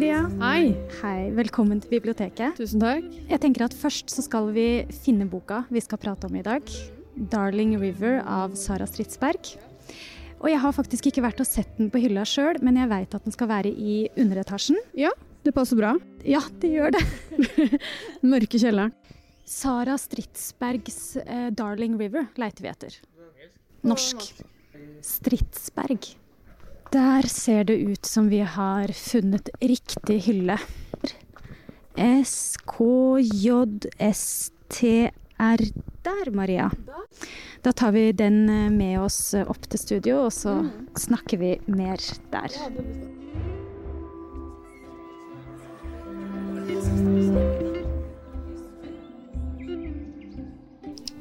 Maria. Hei. Hei, velkommen til biblioteket. Tusen takk. Jeg tenker at Først så skal vi finne boka vi skal prate om i dag. 'Darling River' av Sara Stridsberg. Og jeg har faktisk ikke vært og sett den på hylla sjøl, men jeg veit at den skal være i underetasjen. Ja, det passer bra. Ja, det gjør det. Den mørke kjelleren. Sara Stridsbergs eh, 'Darling River' leiter vi etter. Norsk. Stridsberg. Der ser det ut som vi har funnet riktig hylle. SKJSTR der, Maria. Da tar vi den eh, med oss opp til studio, og så snakker vi mer der.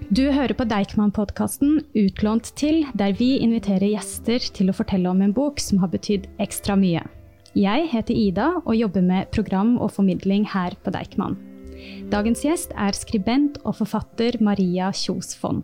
Du hører på Deichman-podkasten Utlånt til, der vi inviterer gjester til å fortelle om en bok som har betydd ekstra mye. Jeg heter Ida og jobber med program og formidling her på Deichman. Dagens gjest er skribent og forfatter Maria Kjos Fonn.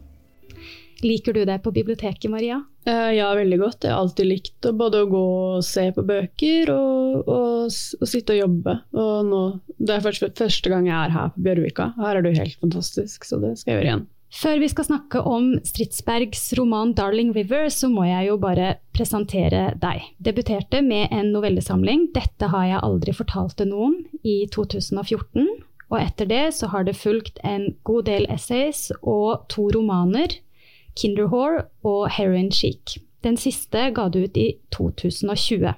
Liker du det på biblioteket, Maria? Eh, ja, veldig godt. Jeg har alltid likt både å gå og se på bøker og, og, og sitte og jobbe. Og nå, det er først, første gang jeg er her på Bjørvika. Her er jo helt fantastisk, så det skal jeg gjøre igjen. Før vi skal snakke om Stridsbergs roman 'Darling River', så må jeg jo bare presentere deg. Debuterte med en novellesamling 'Dette har jeg aldri fortalt til noen' i 2014. Og etter det så har det fulgt en god del essays og to romaner, 'Kinderhore' og 'Heroin Chic'. Den siste ga du ut i 2020.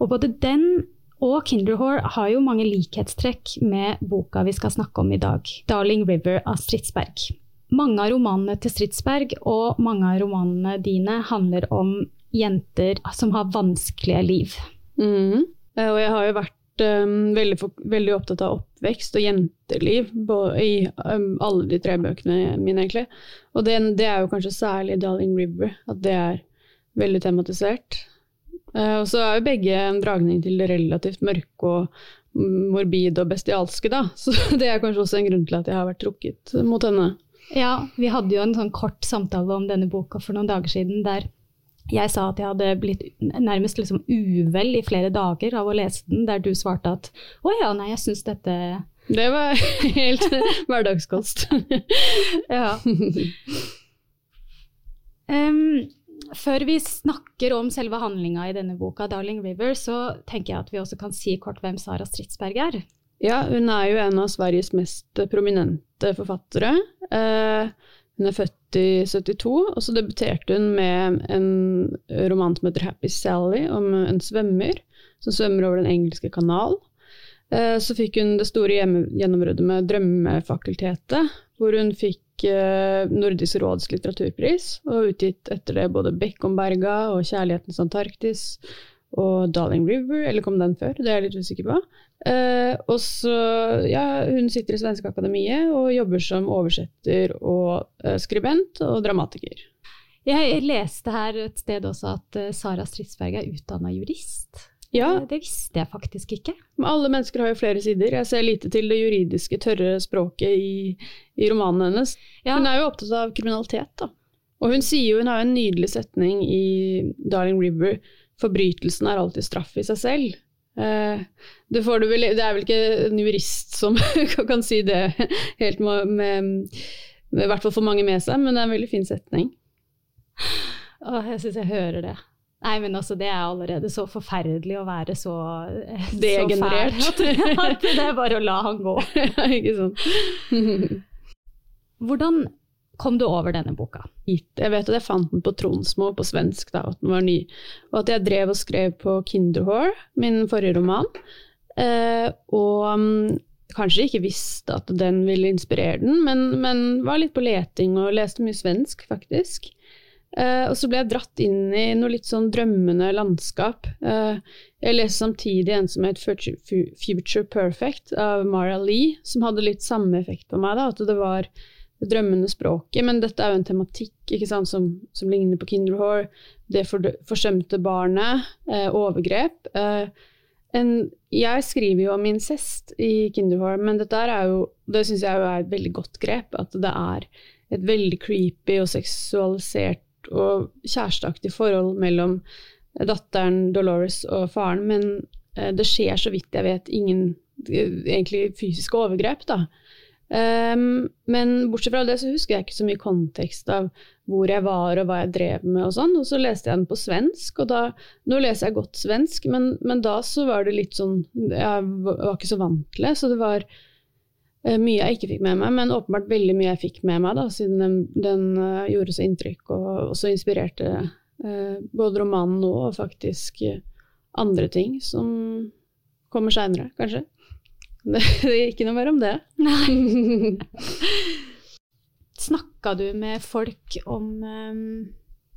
Og både den og Kinderhore har jo mange likhetstrekk med boka vi skal snakke om i dag, 'Darling River' av Stridsberg. Mange av romanene til Stridsberg og mange av romanene dine handler om jenter som har vanskelige liv. Mhm. Eh, Og jeg har jo vært um, veldig, veldig opptatt av oppvekst og jenteliv i um, alle de tre bøkene mine, egentlig. Og det, det er jo kanskje særlig 'Darling River', at det er veldig tematisert. Eh, og så er jo begge en dragning til det relativt mørke og morbide og bestialske, da. Så det er kanskje også en grunn til at jeg har vært trukket mot henne. Ja, vi hadde jo en sånn kort samtale om denne boka for noen dager siden, der jeg sa at jeg hadde blitt nærmest liksom uvel i flere dager av å lese den, der du svarte at å ja, nei, jeg syns dette Det var helt hverdagskost. Ja. Em, før vi snakker om selve handlinga i denne boka, 'Darling River', så tenker jeg at vi også kan si kort hvem Sara Stridsberg er. Ja, hun er jo en av Sveriges mest prominente forfattere. Eh, hun er født i 72, og så debuterte hun med en roman som heter 'Happy Sally', om en svømmer som svømmer over Den engelske kanal. Eh, så fikk hun det store gjennombruddet med 'Drømmefakultetet', hvor hun fikk eh, Nordisk råds litteraturpris, og utgitt etter det både 'Bekkomberga' og 'Kjærlighetens Antarktis' og 'Darling River', eller kom den før? Det er jeg litt usikker på. Eh, og så, ja, hun sitter i Svenske Akademiet og jobber som oversetter og eh, skribent og dramatiker. Jeg leste her et sted også at eh, Sara Stridsberg er utdanna jurist. Ja, Det visste jeg faktisk ikke. men alle mennesker har jo flere sider. Jeg ser lite til det juridiske, tørre språket i, i romanen hennes. Ja. Hun er jo opptatt av kriminalitet, da. Og hun sier jo, hun har en nydelig setning i Darling River, forbrytelsen er alltid straff i seg selv. Eh, det, får du vel, det er vel ikke en jurist som kan si det helt med, med, med I hvert fall for mange med seg, men det er en veldig fin setning. Åh, jeg syns jeg hører det. Nei, men altså, det er allerede så forferdelig å være så, eh, så fæl at, det er bare å la han gå. ikke sant? Hvordan kom du over denne boka? Jeg vet at jeg fant den på Tronsmo på svensk, da, at den var ny. Og at jeg drev og skrev på Kinderhår, min forrige roman. Eh, og mm, kanskje ikke visste at den ville inspirere den, men, men var litt på leting og leste mye svensk, faktisk. Eh, og så ble jeg dratt inn i noe litt sånn drømmende landskap. Uh, jeg leste samtidig en som het Future Perfect av Mara Lee, som hadde litt samme effekt på meg. da, At det var det drømmende språket, men dette er jo en tematikk sant, som, som ligner på Kinderhore. Det for, forsømte barnet, uh, overgrep. En, jeg skriver jo om incest i Kinderhore, men dette er jo, det syns jeg er et veldig godt grep. At det er et veldig creepy og seksualisert og kjæresteaktig forhold mellom datteren Dolores og faren, men Eh, det skjer, så vidt jeg vet, ingen eh, egentlig fysiske overgrep, da. Um, men bortsett fra det så husker jeg ikke så mye kontekst av hvor jeg var og hva jeg drev med og sånn. Og så leste jeg den på svensk, og da Nå leser jeg godt svensk, men, men da så var det litt sånn Jeg var ikke så vant til det, så det var mye jeg ikke fikk med meg, men åpenbart veldig mye jeg fikk med meg, da, siden den, den uh, gjorde så inntrykk og også inspirerte uh, både romanen og faktisk andre ting som kommer seinere, kanskje. Det, det er ikke noe mer om det. Nei. Snakka du med folk om um,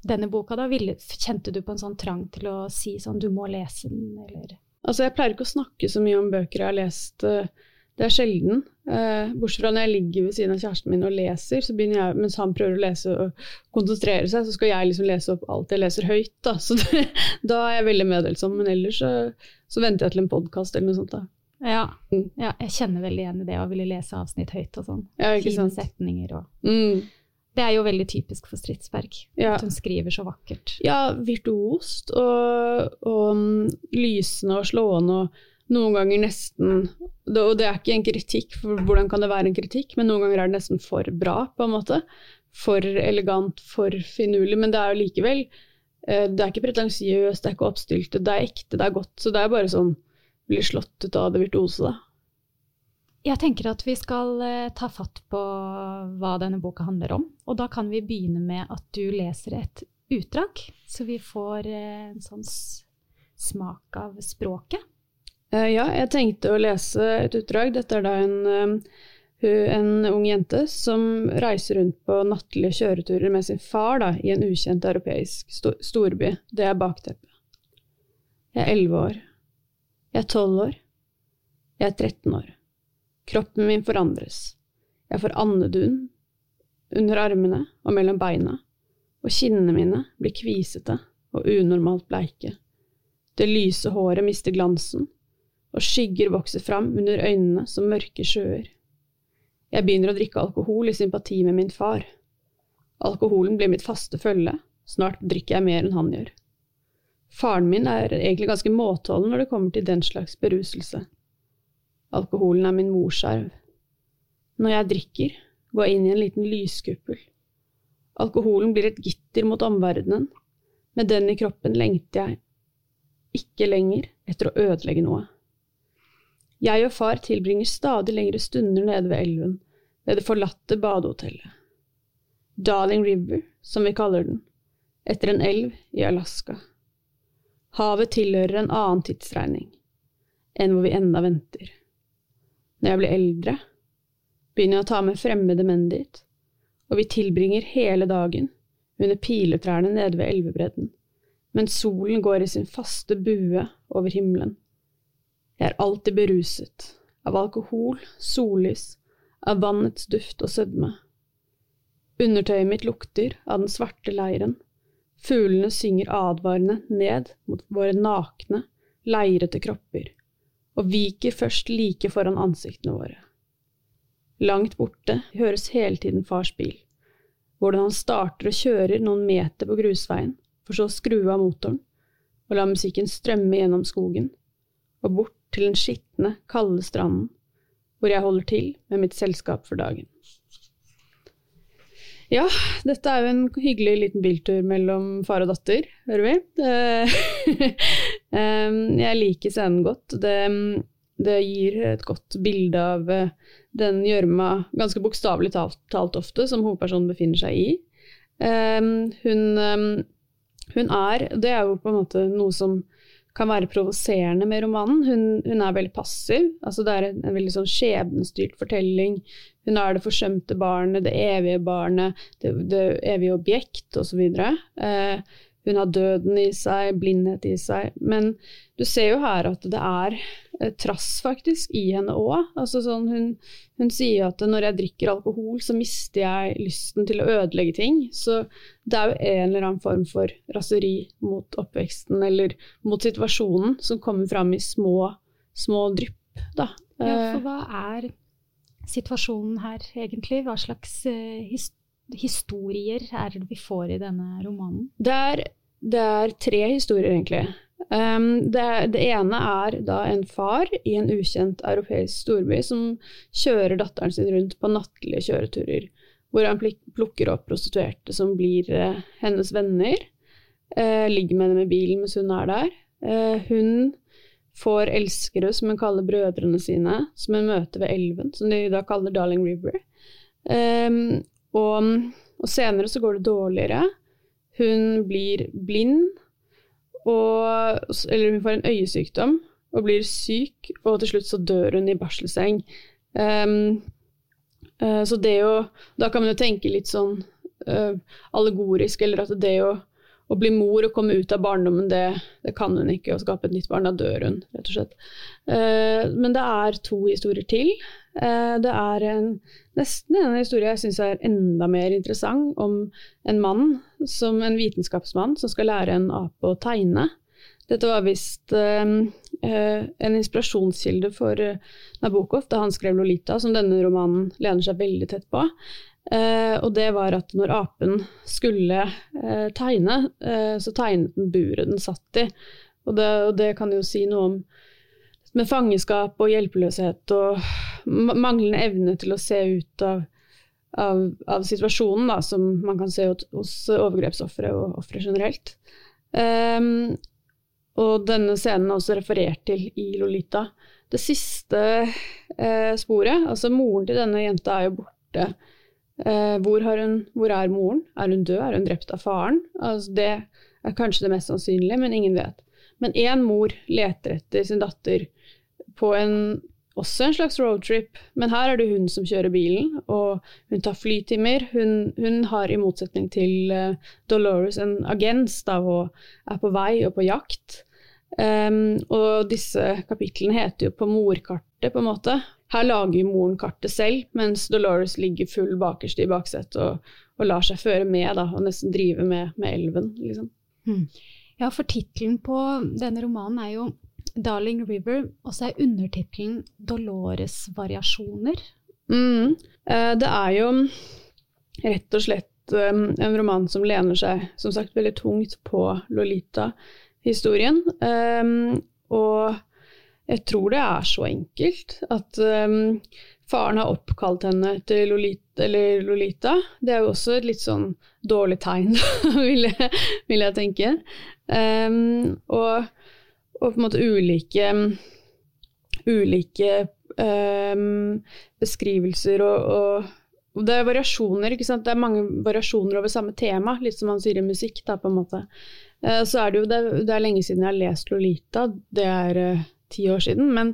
denne boka, da? Ville, kjente du på en sånn trang til å si sånn 'du må lese den', eller? Altså, jeg pleier ikke å snakke så mye om bøker jeg har lest. Eh, det er sjelden. Eh, bortsett fra når jeg ligger ved siden av kjæresten min og leser, så begynner jeg, mens han prøver å lese og konsentrere seg, så skal jeg liksom lese opp alt jeg leser høyt. Da, så det, da er jeg veldig meddelsom. Men ellers så, så venter jeg til en podkast eller noe sånt. da. Ja. Mm. ja. jeg kjenner veldig igjen i det å ville lese avsnitt høyt og sånn. Ja, Fine setninger og mm. Det er jo veldig typisk for Stridsberg, ja. at hun skriver så vakkert. Ja, virtuost og, og um, lysende og slående og noen ganger nesten Og det er ikke en kritikk, for hvordan kan det være en kritikk, men noen ganger er det nesten for bra, på en måte. For elegant, for finurlig, men det er jo likevel eh, Det er ikke pretensiøst, det er ikke oppstilt, det er ekte, det er godt. Så det er bare sånn blir slått ut av det virtuose, da. Jeg tenker at vi skal eh, ta fatt på hva denne boka handler om. Og da kan vi begynne med at du leser et utdrag, så vi får eh, en sånn smak av språket. Eh, ja, jeg tenkte å lese et utdrag. Dette er da en, en ung jente som reiser rundt på nattlige kjøreturer med sin far da, i en ukjent europeisk storby. Det er bakteppet. Jeg er elleve år. Jeg er tolv år. Jeg er 13 år. Kroppen min forandres. Jeg får andedun under armene og mellom beina, og kinnene mine blir kvisete og unormalt bleike. Det lyse håret mister glansen, og skygger vokser fram under øynene som mørke sjøer. Jeg begynner å drikke alkohol i sympati med min far. Alkoholen blir mitt faste følge, snart drikker jeg mer enn han gjør. Faren min er egentlig ganske måteholden når det kommer til den slags beruselse. Alkoholen er min morsarv. Når jeg drikker, går jeg inn i en liten lyskuppel. Alkoholen blir et gitter mot omverdenen. Med den i kroppen lengter jeg ikke lenger etter å ødelegge noe. Jeg og far tilbringer stadig lengre stunder nede ved elven, ved det forlatte badehotellet. Darling River, som vi kaller den, etter en elv i Alaska. Havet tilhører en annen tidsregning, enn hvor vi enda venter. Når jeg blir eldre, begynner jeg å ta med fremmede menn dit, og vi tilbringer hele dagen under piletrærne nede ved elvebredden, mens solen går i sin faste bue over himmelen. Jeg er alltid beruset, av alkohol, sollys, av vannets duft og sødme. Undertøyet mitt lukter av den svarte leiren, Fuglene synger advarende ned mot våre nakne, leirete kropper, og viker først like foran ansiktene våre. Langt borte høres hele tiden fars bil, hvordan han starter og kjører noen meter på grusveien, for så å skru av motoren og la musikken strømme gjennom skogen, og bort til den skitne, kalde stranden, hvor jeg holder til med mitt selskap for dagen. Ja, dette er jo en hyggelig liten biltur mellom far og datter, hører vi. jeg liker scenen godt. Det, det, gir et godt bilde av eh, den gjørma, ganske bokstavelig talt, talt, ofte, som hovedpersonen befinner seg i. Hun, hun er Det er jo på en måte noe som kan være provoserende med romanen. Hun, hun, er veldig passiv. altså Det er en, en veldig sånn skjebnestyrt fortelling. Hun er det forsømte barnet, det evige barnet, det, det evige objekt osv. Eh, hun har døden i seg, blindhet i seg. Men du ser jo her at det er eh, trass faktisk i henne òg. Altså sånn, hun, hun, sier at når jeg drikker alkohol, så mister jeg lysten til å ødelegge ting. Så det er jo en eller annen form for raseri mot oppveksten eller mot situasjonen som kommer fram i små, små drypp. Da. Ja, for eh, hva er situasjonen her, egentlig? Hva slags uh, his historier er det vi får i denne romanen? Det er, det er tre historier, egentlig. Um, det, det, ene er da en far i en ukjent europeisk storby som kjører datteren sin rundt på nattlige kjøreturer, hvor han plukker opp prostituerte som blir uh, hennes venner, uh, ligger med henne i bilen mens hun er der. Uh, hun får elskere som hun kaller brødrene sine, som hun møter ved elven, som de da kaller Darling River. Um, og, og senere så går det dårligere. Hun blir blind og, eller hun får en øyesykdom og blir syk, og til slutt så dør hun i barselseng. Um, uh, så det jo Da kan man jo tenke litt sånn uh, allegorisk, eller at det å, å, bli mor og komme ut av barndommen, det, det, kan hun ikke. Å skape et nytt barn, da dør hun, rett og slett. Uh, men det er to historier til. det er en, nesten en historie jeg syns er enda mer interessant, om en mann, som en vitenskapsmann, som skal lære en ape å tegne. Dette var visst uh, en inspirasjonskilde for Nabokov da han skrev 'Lolita', som denne romanen lener seg veldig tett på. Uh, og det var at når apen skulle tegne, så tegnet den buret den satt i. Og det, og det, kan jo si noe om med fangeskap og hjelpeløshet og manglende evne til å se ut av, av, av situasjonen, da, som man kan se hos overgrepsofre og ofre generelt. Um, og denne scenen er også referert til i Lolita. Det siste eh, sporet, altså moren til denne jenta er jo borte. Eh, hvor, hun, hvor, er moren? Er hun død? Er hun drept av faren? Altså, det er kanskje det mest sannsynlige, men ingen vet. Men én mor leter etter sin datter på en, også en slags roadtrip, men her er det hun som kjører bilen, og hun tar flytimer. Hun, hun har i motsetning til uh, Dolores en agens da, og er på vei og på jakt. Um, og disse kapitlene heter jo på morkartet, på en måte. Her lager moren kartet selv, mens Dolores ligger full bakerst i baksetet og, og, lar seg føre med, da, og nesten drive med, med elven, liksom. Hmm. Ja, for tittelen på denne romanen er jo 'Darling River', og så er undertittelen 'Dolores-variasjoner'. Mm. Uh, det er jo rett og slett um, en roman som lener seg, som sagt, veldig tungt på Lolita historien. Um, og jeg tror det er så enkelt at um, faren har oppkalt henne etter Lolita, Lolita. Det er jo også et litt sånn dårlig tegn, vil, jeg, vil jeg tenke. Um, og, og, på en måte ulike, ulike beskrivelser og, og det er variasjoner, ikke sant? det er mange variasjoner over samme tema, litt som han sier i musikk. da på en måte. Eh, så er det jo det, det, er lenge siden jeg har lest Lolita, det er uh, ti år siden. Men,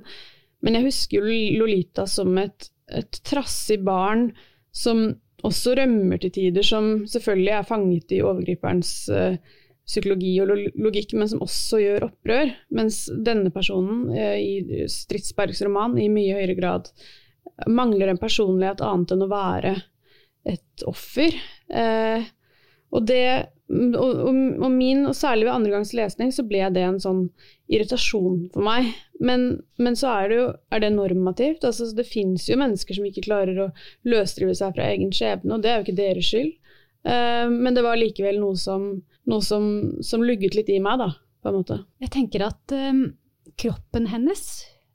men, jeg husker jo Lolita som et, et trassig barn som også rømmer til tider, som selvfølgelig er fanget i overgriperens uh, psykologi og logikk, men som også gjør opprør. Mens denne personen uh, i Stridsbergs roman i mye høyere grad mangler en personlighet annet enn å være et offer. Uh, og det og, og, og, min, og særlig ved andre gangs lesning, så ble det en sånn irritasjon for meg. Men, men så er det jo er det normativt. Altså, det fins jo mennesker som ikke klarer å løsrive seg fra egen skjebne, og det er jo ikke deres skyld. Uh, men det var likevel noe som, noe som, som lugget litt i meg, da, på en måte. Jeg tenker at um, kroppen hennes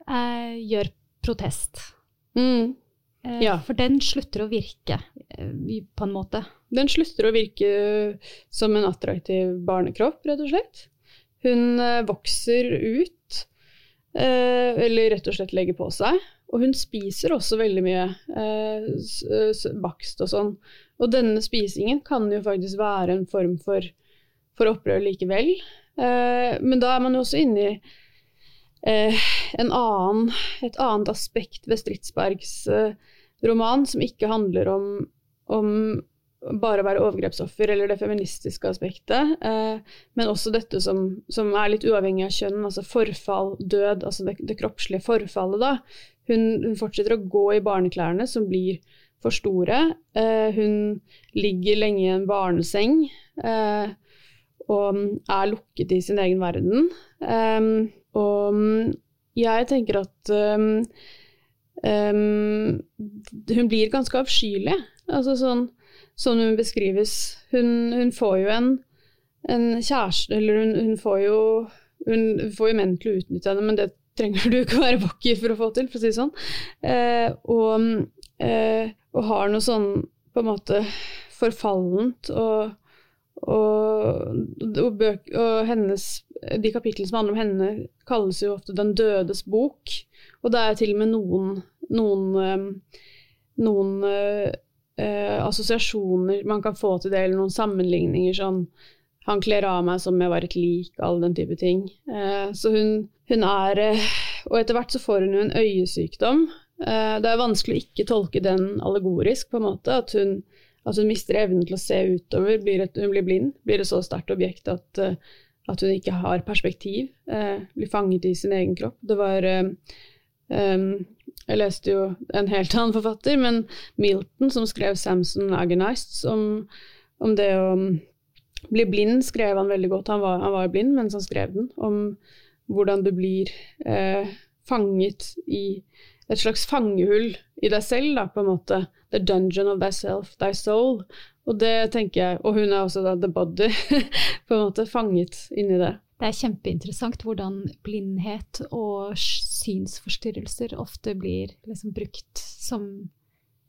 uh, gjør protest. Mm. Uh, ja. For den slutter å virke, på en måte. Den slutter å virke som en attraktiv barnekropp, rett og slett. Hun eh, vokser ut, eh, eller rett og slett legger på seg. Og hun spiser også veldig mye eh, bakst og sånn. Og denne spisingen kan jo faktisk være en form for, for opprør likevel. Men da er man jo også inne i annen, et annet aspekt ved Stridsbergs roman, som ikke handler om, om bare være overgrepsoffer eller det feministiske aspektet, eh, men også dette som, som, er litt uavhengig av kjønn, altså forfall, død, altså det, det kroppslige forfallet, da. Hun, hun, fortsetter å gå i barneklærne som blir for store. Eh, hun ligger lenge i en barneseng eh, og er lukket i sin egen verden. Eh, og jeg tenker at um, um, hun blir ganske avskyelig. Altså sånn sånn hun beskrives. Hun, hun får jo en, en kjæreste Eller hun, hun, får jo Hun får jo menn til å utnytte henne, men det trenger du ikke å være vakker for å få til, for å si det sånn. Eh, og, eh, og, har noe sånn på en måte forfallent og, og, og, bøk, og hennes, de kapitlene som handler om henne, kalles jo ofte 'Den dødes bok'. Og det er til og med noen, noen, eh, noen eh, assosiasjoner man kan få til det, eller noen sammenligninger sånn han kler av meg som jeg var et lik, all den type ting. Eh, så hun, hun er eh, Og etter hvert så får hun jo en øyesykdom. Eh, det er vanskelig å ikke tolke den allegorisk, på en måte. At hun, at hun mister evnen til å se utover. Blir et, hun blir blind. Blir et så sterkt objekt at, at hun ikke har perspektiv. Blir fanget i sin egen kropp. Det var um, Jeg leste jo en helt annen forfatter, men Milton, som skrev 'Samson Agonized', om, om det å bli blind skrev han veldig godt. Han var, han var, blind mens han skrev den. Om hvordan du blir eh, fanget i et slags fangehull i deg selv, da, på en måte. The dungeon of thyself, thy soul. Og det tenker jeg, og hun er også da the body, på en måte fanget inni det. Det er kjempeinteressant hvordan blindhet og synsforstyrrelser ofte blir liksom brukt som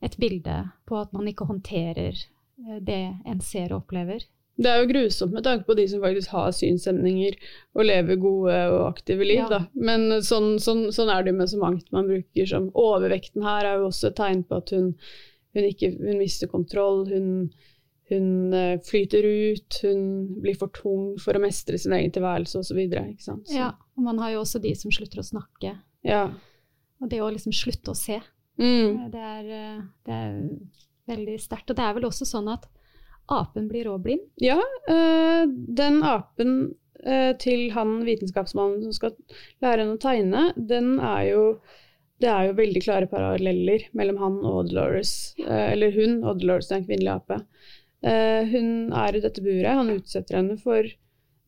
et bilde på at man ikke håndterer eh, det en ser og opplever. Det er jo grusomt med tanke på de som faktisk har synshemninger og lever gode og aktive liv. Ja. Men sånn, sånn, sånn, er det jo med så mangt man bruker som Overvekten her er jo også et tegn på at hun, hun, ikke, hun mister kontroll. Hun, hun uh, flyter ut, hun blir for tung for å mestre sin egen tilværelse osv. Ja, og man har jo også de som slutter å snakke. Ja. Og det å liksom slutte å se. Mm. Det, er, eh, det er veldig sterkt. Og det er vel også sånn at apen blir òg blind? Ja, øh, den apen øh, til han vitenskapsmannen som skal lære henne å tegne, den er jo det er jo veldig klare paralleller mellom han og Dolores. Eller hun og Dolores, det er en kvinnelig ape. Hun er i dette buret. Han utsetter henne for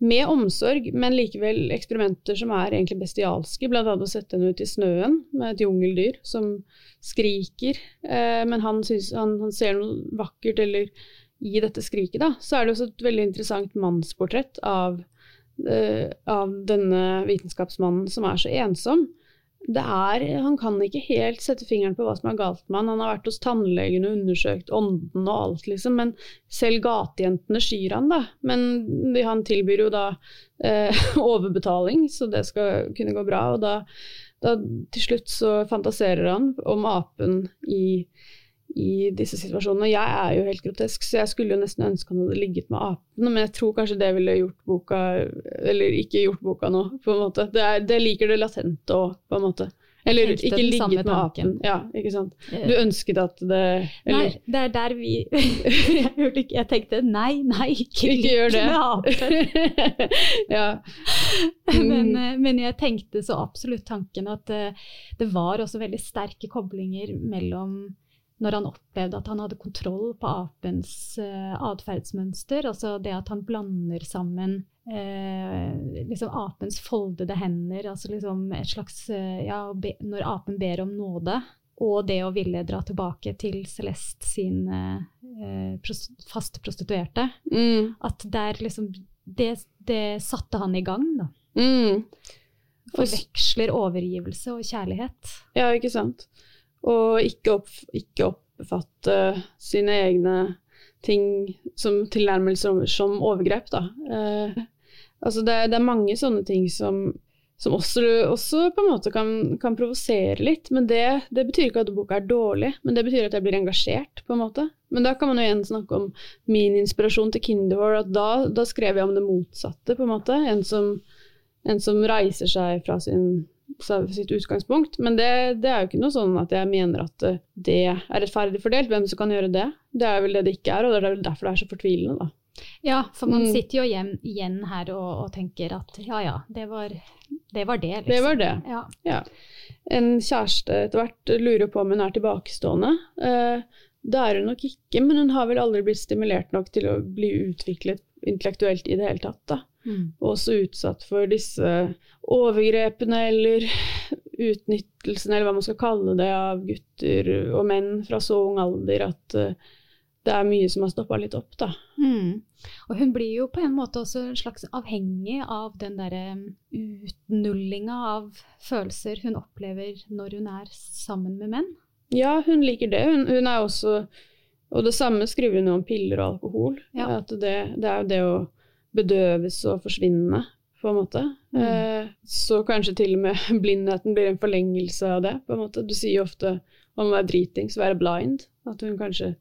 med omsorg, men likevel eksperimenter som er egentlig bestialske. Annet å sette henne ut i snøen med et jungeldyr som skriker. Eh, men han, synes, han, han, ser noe vakkert eller i dette skriket, da, så er det også et veldig interessant mannsportrett av, uh, av denne vitenskapsmannen som er så ensom. Er, han kan ikke helt sette fingeren på hva som er galt med han. Han har vært hos tannlegen og undersøkt ånden og alt, liksom. Men selv gatejentene skyr han, da. Men han tilbyr jo da eh, overbetaling, så det skal kunne gå bra. Og da, da til slutt så fantaserer han om apen i i disse situasjonene. Jeg er jo helt grotesk, så jeg skulle jo nesten ønske han hadde ligget med apene, men jeg tror kanskje det ville gjort boka Eller ikke gjort boka nå, på en måte. Det, er, det liker det latente òg, på en måte. Eller ikke ligget med apen. Ja, ikke sant. Du ønsket at det eller? Nei, det er der vi jeg, jeg tenkte nei, nei, ikke, ikke gjør det. med apen. ja. Mm. Men, eh, men, jeg tenkte så absolutt tanken at eh, det var også veldig sterke koblinger mellom når han opplevde at han hadde kontroll på apens uh, atferdsmønster. Altså det at han blander sammen uh, liksom apens foldede hender, altså liksom et slags uh, Ja, be, når apen ber om nåde, og det å ville dra tilbake til Celeste sin prost, faste prostituerte. Mm. At der liksom det, det, satte han i gang, da. Mm. Forveksler overgivelse og kjærlighet. Ja, ikke sant. Og ikke, opp, ikke oppfatte sine egne ting som tilnærmelser som, overgrep, da. Eh, altså det, det, er mange sånne ting som, som også, også, på en måte kan, kan provosere litt. Men det, det, betyr ikke at boka er dårlig, men det betyr at jeg blir engasjert. på en måte. Men da kan man jo igjen snakke om min inspirasjon til Kinderhore. at da, da, skrev jeg om det motsatte, på en måte. En som, en som reiser seg fra sin sitt utgangspunkt. Men det, det, er jo ikke noe sånn at jeg mener at eh, det er rettferdig fordelt, hvem som kan gjøre det. Det er vel det det ikke er, og det er vel derfor det er så fortvilende, da. Ja, for man mm. sitter jo igjen, igjen her og, og, tenker at ja ja, det var det. Var det, liksom. det var det. Ja. ja. En kjæreste etter hvert lurer på om hun er tilbakestående. Eh, det er hun nok ikke, men hun har vel aldri blitt stimulert nok til å bli utviklet intellektuelt i det hele tatt. da. Mm. Også utsatt for disse overgrepene eller utnyttelsen, eller hva man skal kalle det, av gutter og menn fra så ung alder at, det er mye som har stoppa litt opp, da. Mm. Og hun blir jo på en måte også en slags avhengig av den derre utnullinga av følelser hun opplever når hun er sammen med menn. Ja, hun liker det. Hun, hun er også Og det samme skriver hun om piller og alkohol. Ja. At det, det er jo det å bedøves og forsvinne, på en måte. Mm. Eh, så kanskje til og med blindheten blir en forlengelse av det, på en måte. Du sier ofte om å være dritings, være blind. At hun kanskje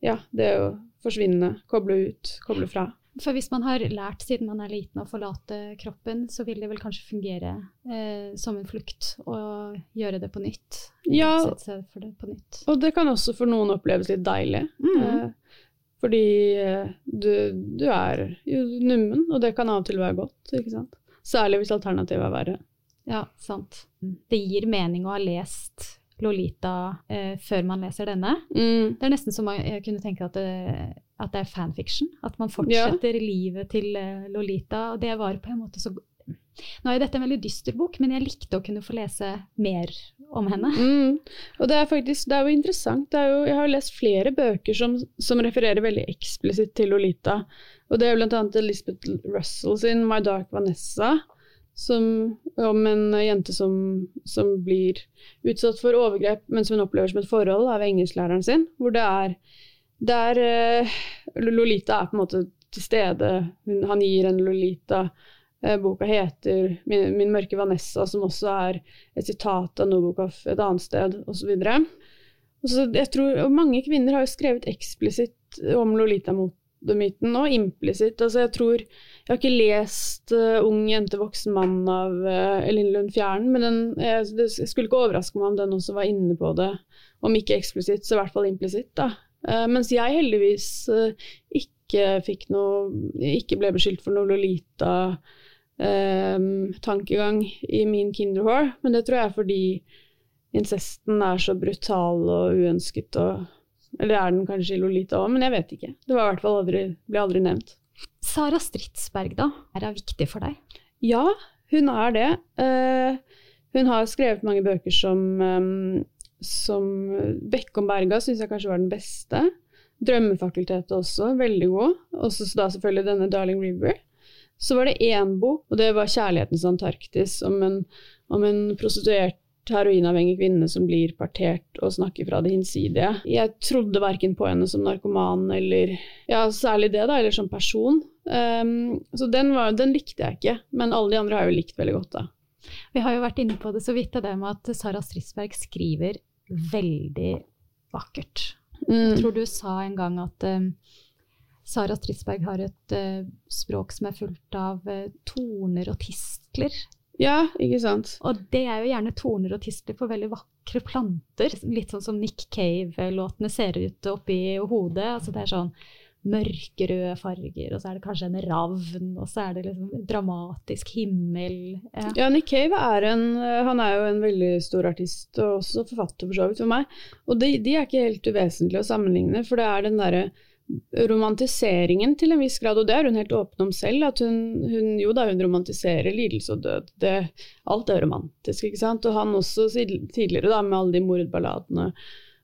Ja, det å forsvinne, koble ut, koble fra. For hvis man har lært siden man er liten å forlate kroppen, så vil det vel kanskje fungere eh, som en flukt å gjøre det på nytt. Ja. Det på nytt. Og det kan også for noen oppleves litt deilig. Mm. Eh, fordi eh, du, du er jo nummen, og det kan av og til være godt. ikke sant? Særlig hvis alternativet er verre. Ja, sant. Det gir mening å ha lest Lolita eh, før man leser denne. Mm. Det er nesten som man- jeg kunne tenke at det, at det er fanfiction. At man fortsetter livet til eh, Lolita. Og det var på en måte så Nå er jo dette en veldig dyster bok, men jeg likte å kunne få lese mer om henne. Mm. Og det er faktisk det er jo interessant. Er jo, jeg har jo lest flere bøker som, som refererer veldig eksplisitt til Lolita. Og det er bl.a. Elizabeth Russell sin 'My Dark Vanessa', som, om en jente som, som blir utsatt for overgrep, men som hun opplever som et forhold av engelsklæreren sin. Hvor det er, der er eh, Lolita er på en måte til stede. Hun, han gir en Lolita. Eh, boka heter min, 'Min mørke Vanessa', som også er et sitat av Nobokov et annet sted, osv. Jeg tror, mange kvinner har jo skrevet eksplisitt om Lolita-myten, og implisitt. Altså, jeg tror Jeg har ikke lest uh, 'Ung jente, voksen mann' av uh, Elin Lund Fjæren, men den, jeg, det skulle ikke overraske meg om den også var inne på det. Om ikke eksplisitt, så i hvert fall implisitt. Eh, mens jeg heldigvis ikke fikk noe Ikke ble beskyldt for noe Lolita-tankegang i min kinderhår, Men det tror jeg er fordi incesten er så brutal og uønsket og Eller er den kanskje i Lolita òg, men jeg vet ikke. Det var i hvert fall aldri, ble aldri nevnt. Sara Stridsberg, da? Er det viktig for deg? Ja, hun er det. Eh, hun har skrevet mange bøker som, um, som Bekkomberga syns jeg kanskje var den beste. Drømmefakultetet også, veldig god. Og så da selvfølgelig denne Darling River. Så var det én bok, og det var 'Kjærlighetens Antarktis', om en, om en prostituert heroinavhengig kvinne som blir partert og snakker fra det hinsidige. Jeg trodde verken på henne som narkoman eller ja, særlig det, da, eller som person. Um, så den, var, den likte jeg ikke, men alle de andre har jeg jo likt veldig godt. da. Vi har jo vært inne på det så vidt, det med at Sara Stridsberg skriver veldig vakkert. Jeg Mm. tror du sa en gang at um, Sara Stridsberg har et uh, språk som er fullt av uh, toner og tistler. Ja, ikke sant. Og det er jo gjerne toner og tistler på veldig vakre planter. Litt sånn som Nick Cave-låtene ser ut oppi hodet. Altså det er sånn mørkerøde farger, og så er det kanskje en ravn, og så er det liksom dramatisk himmel. Ja. Ja, Nick Cave er en Han er jo en veldig stor artist, og også forfatter for så vidt for meg. Og de, de er ikke helt uvesentlige å sammenligne, for det er den derre romantiseringen til en viss grad, og det er hun helt åpen om selv, at hun, hun jo da hun romantiserer lidelse og død. Det, alt er romantisk, ikke sant. Og han også tidligere, da, med alle de mordballadene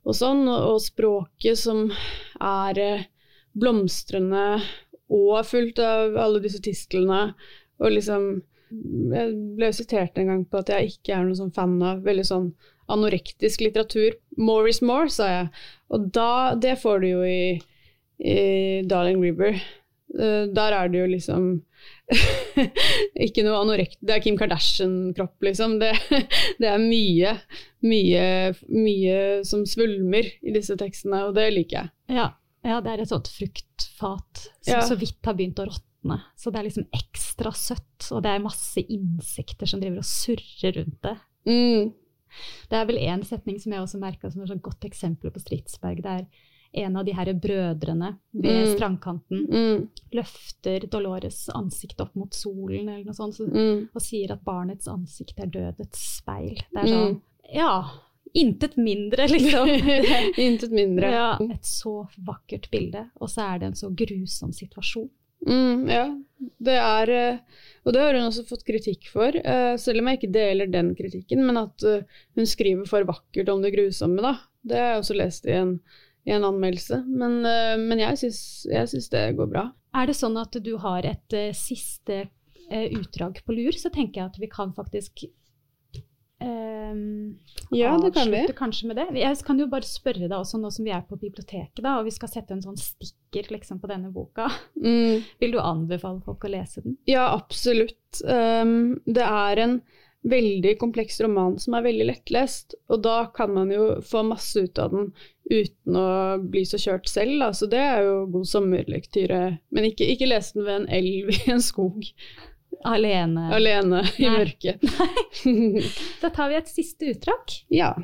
og sånn, og, og språket som er eh, blomstrende og fullt av alle disse tistlene, og liksom Jeg ble sitert en gang på at jeg ikke er noen sånn fan av veldig sånn anorektisk litteratur. More is more, sa jeg. Og da, det får du jo i, i Darling River. Eh, der er det jo liksom ikke noe anorekt... Det er Kim Kardashian-kropp, liksom. Det, det er mye, mye, mye som svulmer i disse tekstene, og det liker jeg. Ja, ja, det er et sånt fruktfat som Ja. så vidt har begynt å råtne. Så det er liksom ekstra søtt, og det er masse insekter som driver og surrer rundt det. Mm. Det er vel én setning som jeg også merka som et godt eksempel på Stridsberg. Det er en av de her brødrene ved Mm. strandkanten Mm. løfter Dolores ansikt opp mot solen eller noe sånt, så, Mm. og sier at barnets ansikt er dødets speil. Det er Mm. sånn Ja, intet mindre, liksom. Intet mindre. Ja, et så vakkert bilde, og så er det en så grusom situasjon. Mm, ja, det er eh, Og det har hun også fått kritikk for, eh, selv om jeg ikke deler den kritikken, men at eh, hun skriver for vakkert om det grusomme, da. Det har jeg også lest i en, i en anmeldelse. Men, uh, men jeg syns det går bra. Er det sånn at du har et uh, siste uh, utdrag på lur, så tenker jeg at vi kan faktisk Um, ja, det kan vi. kanskje med det. Jeg kan jo bare spørre deg også, nå som vi er på biblioteket da, og vi skal sette en sånn stikker liksom, på denne boka. Mm. Vil du anbefale folk å lese den? Ja, absolutt. Um, det er en veldig kompleks roman som er veldig lettlest. Og da kan man jo få masse ut av den uten å bli så kjørt selv. Da. Så det er jo god sommerlektyre. Men ikke, ikke les den ved en elv i en skog. Alene. Alene i Nei. mørket. da tar vi et siste utdrag. Ja.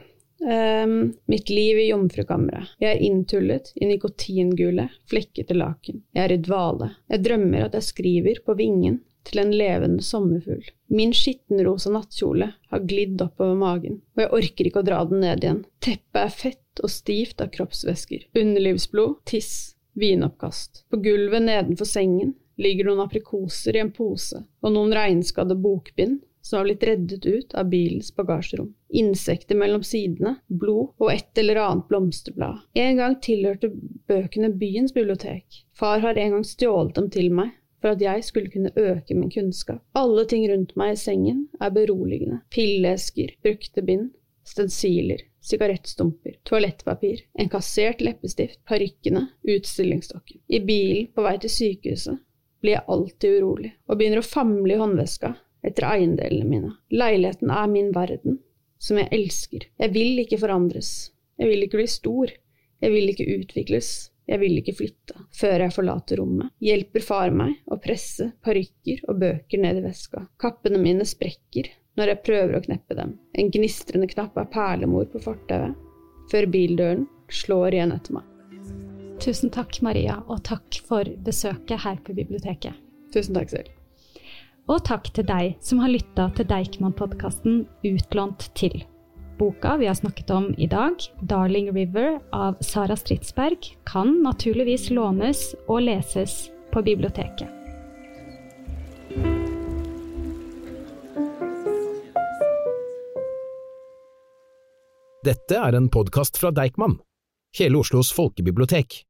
Um, mitt liv i jomfrukammeret. Jeg er inntullet i nikotingule, flekkete laken. Jeg er i dvale. Jeg drømmer at jeg skriver på vingen til en levende sommerfugl. Min skittenrosa nattkjole har glidd oppover magen, og jeg orker ikke å dra den ned igjen. Teppet er fett og stivt av kroppsvæsker. Underlivsblod, tiss, vinoppkast. På gulvet nedenfor sengen ligger noen aprikoser i en pose og noen regnskadde bokbind som har blitt reddet ut av bilens bagasjerom. Insekter mellom sidene, blod og et eller annet blomsterblad. En gang tilhørte bøkene byens bibliotek. Far har en gang stjålet dem til meg for at jeg skulle kunne øke min kunnskap. Alle ting rundt meg i sengen er beroligende. Pilleesker, brukte bind, stensiler, sigarettstumper, toalettpapir, en kassert leppestift, parykkene, utstillingsstokken. I bilen på vei til sykehuset blir jeg alltid urolig og begynner å famle i håndveska etter eiendelene mine. Leiligheten er min verden, som jeg elsker. Jeg vil ikke forandres. Jeg vil ikke bli stor. Jeg vil ikke utvikles. Jeg vil ikke flytte. Før jeg forlater rommet, hjelper far meg å presse parykker og bøker ned i veska. Kappene mine sprekker når jeg prøver å kneppe dem. En gnistrende knapp er perlemor på fortauet, før bildøren slår igjen etter meg. Tusen takk, Maria, og takk for besøket her på biblioteket. Tusen takk selv. Og takk til deg som har lytta til Deichman-podkasten Utlånt til. Boka vi har snakket om i dag, 'Darling River' av Sara Stridsberg, kan naturligvis lånes og leses på biblioteket. Dette er en podkast fra Deichman, hele Oslos folkebibliotek.